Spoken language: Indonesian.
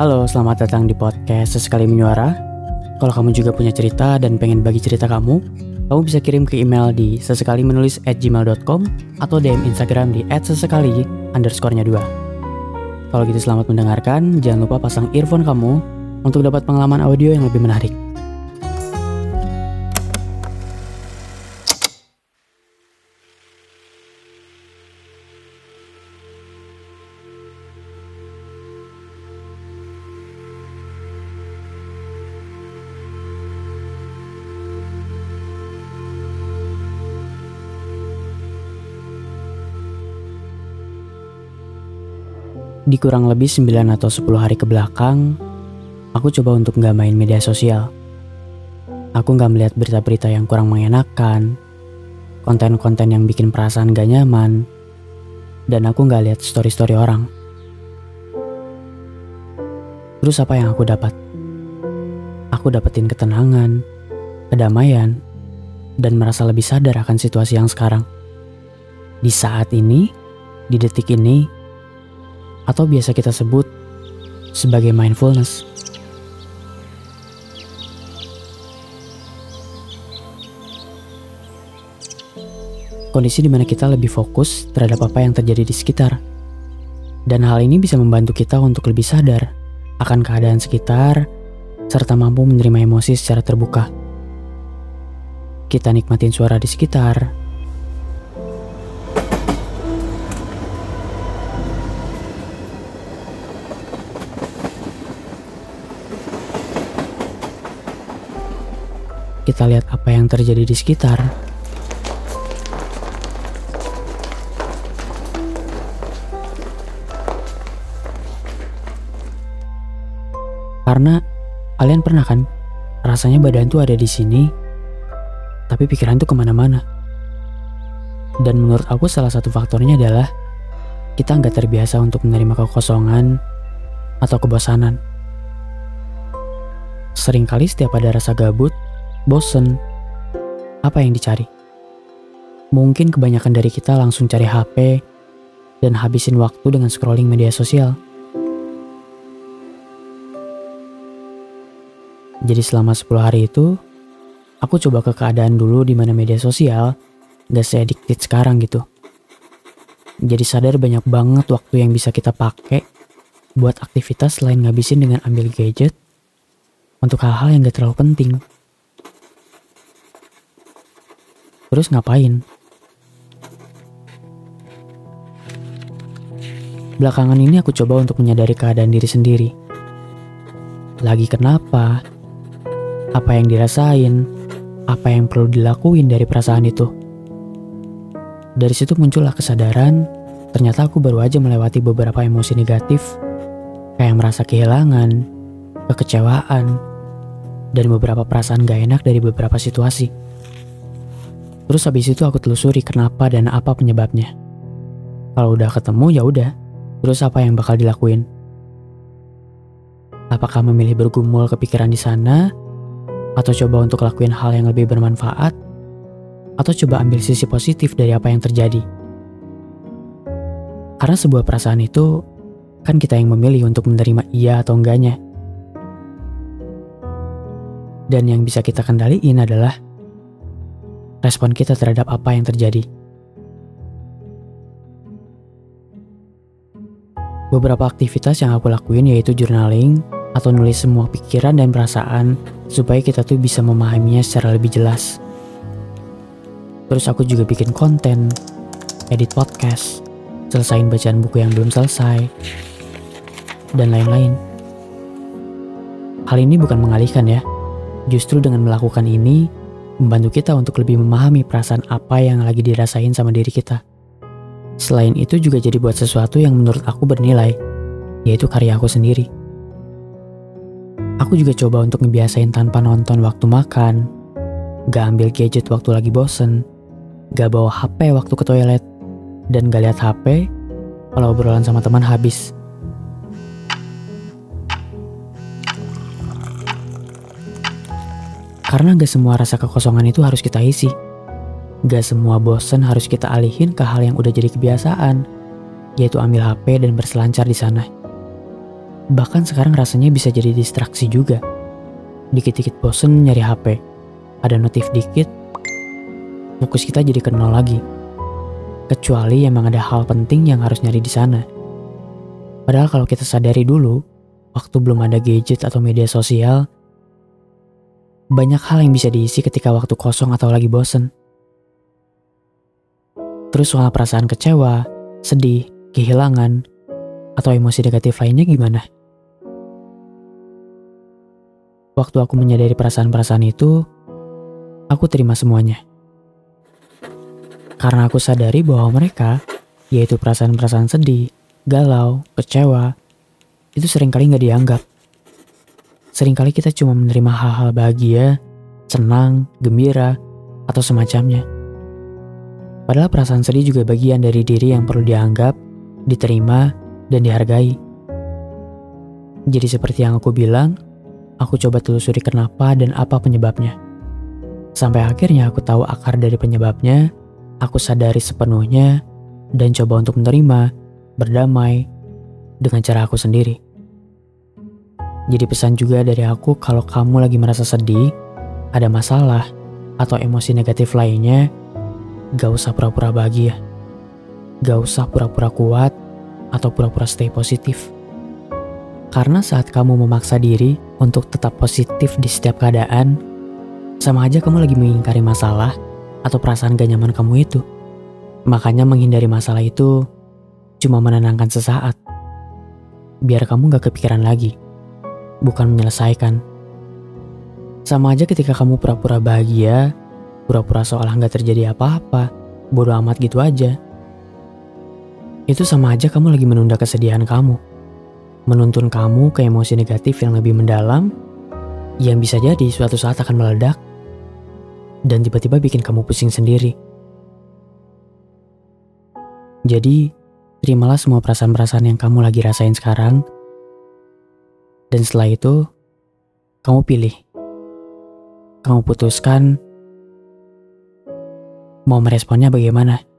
Halo, selamat datang di podcast Sesekali Menyuara. Kalau kamu juga punya cerita dan pengen bagi cerita kamu, kamu bisa kirim ke email di sesekali menulis at gmail.com atau DM Instagram di at sesekali underscore-nya 2. Kalau gitu selamat mendengarkan, jangan lupa pasang earphone kamu untuk dapat pengalaman audio yang lebih menarik. Di kurang lebih 9 atau 10 hari ke belakang, aku coba untuk nggak main media sosial. Aku nggak melihat berita-berita yang kurang mengenakan, konten-konten yang bikin perasaan gak nyaman, dan aku nggak lihat story-story orang. Terus apa yang aku dapat? Aku dapetin ketenangan, kedamaian, dan merasa lebih sadar akan situasi yang sekarang. Di saat ini, di detik ini, atau biasa kita sebut sebagai mindfulness. Kondisi di mana kita lebih fokus terhadap apa yang terjadi di sekitar. Dan hal ini bisa membantu kita untuk lebih sadar akan keadaan sekitar serta mampu menerima emosi secara terbuka. Kita nikmatin suara di sekitar, kita lihat apa yang terjadi di sekitar. Karena kalian pernah kan rasanya badan tuh ada di sini, tapi pikiran tuh ke mana-mana. Dan menurut aku salah satu faktornya adalah kita nggak terbiasa untuk menerima kekosongan atau kebosanan. Seringkali setiap ada rasa gabut, bosen, apa yang dicari? Mungkin kebanyakan dari kita langsung cari HP dan habisin waktu dengan scrolling media sosial. Jadi selama 10 hari itu, aku coba ke keadaan dulu di mana media sosial gak se-addicted sekarang gitu. Jadi sadar banyak banget waktu yang bisa kita pakai buat aktivitas selain ngabisin dengan ambil gadget untuk hal-hal yang gak terlalu penting. Terus ngapain? Belakangan ini aku coba untuk menyadari keadaan diri sendiri. Lagi kenapa? Apa yang dirasain? Apa yang perlu dilakuin dari perasaan itu? Dari situ muncullah kesadaran, ternyata aku baru aja melewati beberapa emosi negatif, kayak merasa kehilangan, kekecewaan, dan beberapa perasaan gak enak dari beberapa situasi. Terus habis itu aku telusuri kenapa dan apa penyebabnya. Kalau udah ketemu ya udah. Terus apa yang bakal dilakuin? Apakah memilih bergumul kepikiran di sana atau coba untuk lakuin hal yang lebih bermanfaat atau coba ambil sisi positif dari apa yang terjadi? Karena sebuah perasaan itu kan kita yang memilih untuk menerima iya atau enggaknya. Dan yang bisa kita kendaliin adalah respon kita terhadap apa yang terjadi. Beberapa aktivitas yang aku lakuin yaitu journaling atau nulis semua pikiran dan perasaan supaya kita tuh bisa memahaminya secara lebih jelas. Terus aku juga bikin konten, edit podcast, selesain bacaan buku yang belum selesai, dan lain-lain. Hal ini bukan mengalihkan ya, justru dengan melakukan ini, membantu kita untuk lebih memahami perasaan apa yang lagi dirasain sama diri kita. Selain itu juga jadi buat sesuatu yang menurut aku bernilai, yaitu karya aku sendiri. Aku juga coba untuk ngebiasain tanpa nonton waktu makan, gak ambil gadget waktu lagi bosen, gak bawa HP waktu ke toilet, dan gak lihat HP kalau obrolan sama teman habis. Karena gak semua rasa kekosongan itu harus kita isi. Gak semua bosen harus kita alihin ke hal yang udah jadi kebiasaan, yaitu ambil HP dan berselancar di sana. Bahkan sekarang rasanya bisa jadi distraksi juga. Dikit-dikit bosen nyari HP. Ada notif dikit, fokus kita jadi ke nol lagi. Kecuali emang ada hal penting yang harus nyari di sana. Padahal kalau kita sadari dulu, waktu belum ada gadget atau media sosial, banyak hal yang bisa diisi ketika waktu kosong atau lagi bosen. Terus soal perasaan kecewa, sedih, kehilangan, atau emosi negatif lainnya gimana? Waktu aku menyadari perasaan-perasaan itu, aku terima semuanya. Karena aku sadari bahwa mereka, yaitu perasaan-perasaan sedih, galau, kecewa, itu sering kali nggak dianggap. Seringkali kita cuma menerima hal-hal bahagia, senang, gembira, atau semacamnya. Padahal perasaan sedih juga bagian dari diri yang perlu dianggap, diterima, dan dihargai. Jadi seperti yang aku bilang, aku coba telusuri kenapa dan apa penyebabnya. Sampai akhirnya aku tahu akar dari penyebabnya, aku sadari sepenuhnya, dan coba untuk menerima, berdamai, dengan cara aku sendiri. Jadi pesan juga dari aku kalau kamu lagi merasa sedih, ada masalah, atau emosi negatif lainnya, Gak usah pura-pura bahagia. Gak usah pura-pura kuat atau pura-pura stay positif. Karena saat kamu memaksa diri untuk tetap positif di setiap keadaan, sama aja kamu lagi mengingkari masalah atau perasaan gak nyaman kamu itu. Makanya menghindari masalah itu cuma menenangkan sesaat. Biar kamu gak kepikiran lagi, bukan menyelesaikan. Sama aja ketika kamu pura-pura bahagia pura-pura seolah nggak terjadi apa-apa, bodoh amat gitu aja. Itu sama aja kamu lagi menunda kesedihan kamu. Menuntun kamu ke emosi negatif yang lebih mendalam, yang bisa jadi suatu saat akan meledak, dan tiba-tiba bikin kamu pusing sendiri. Jadi, terimalah semua perasaan-perasaan yang kamu lagi rasain sekarang, dan setelah itu, kamu pilih. Kamu putuskan Mau meresponnya bagaimana?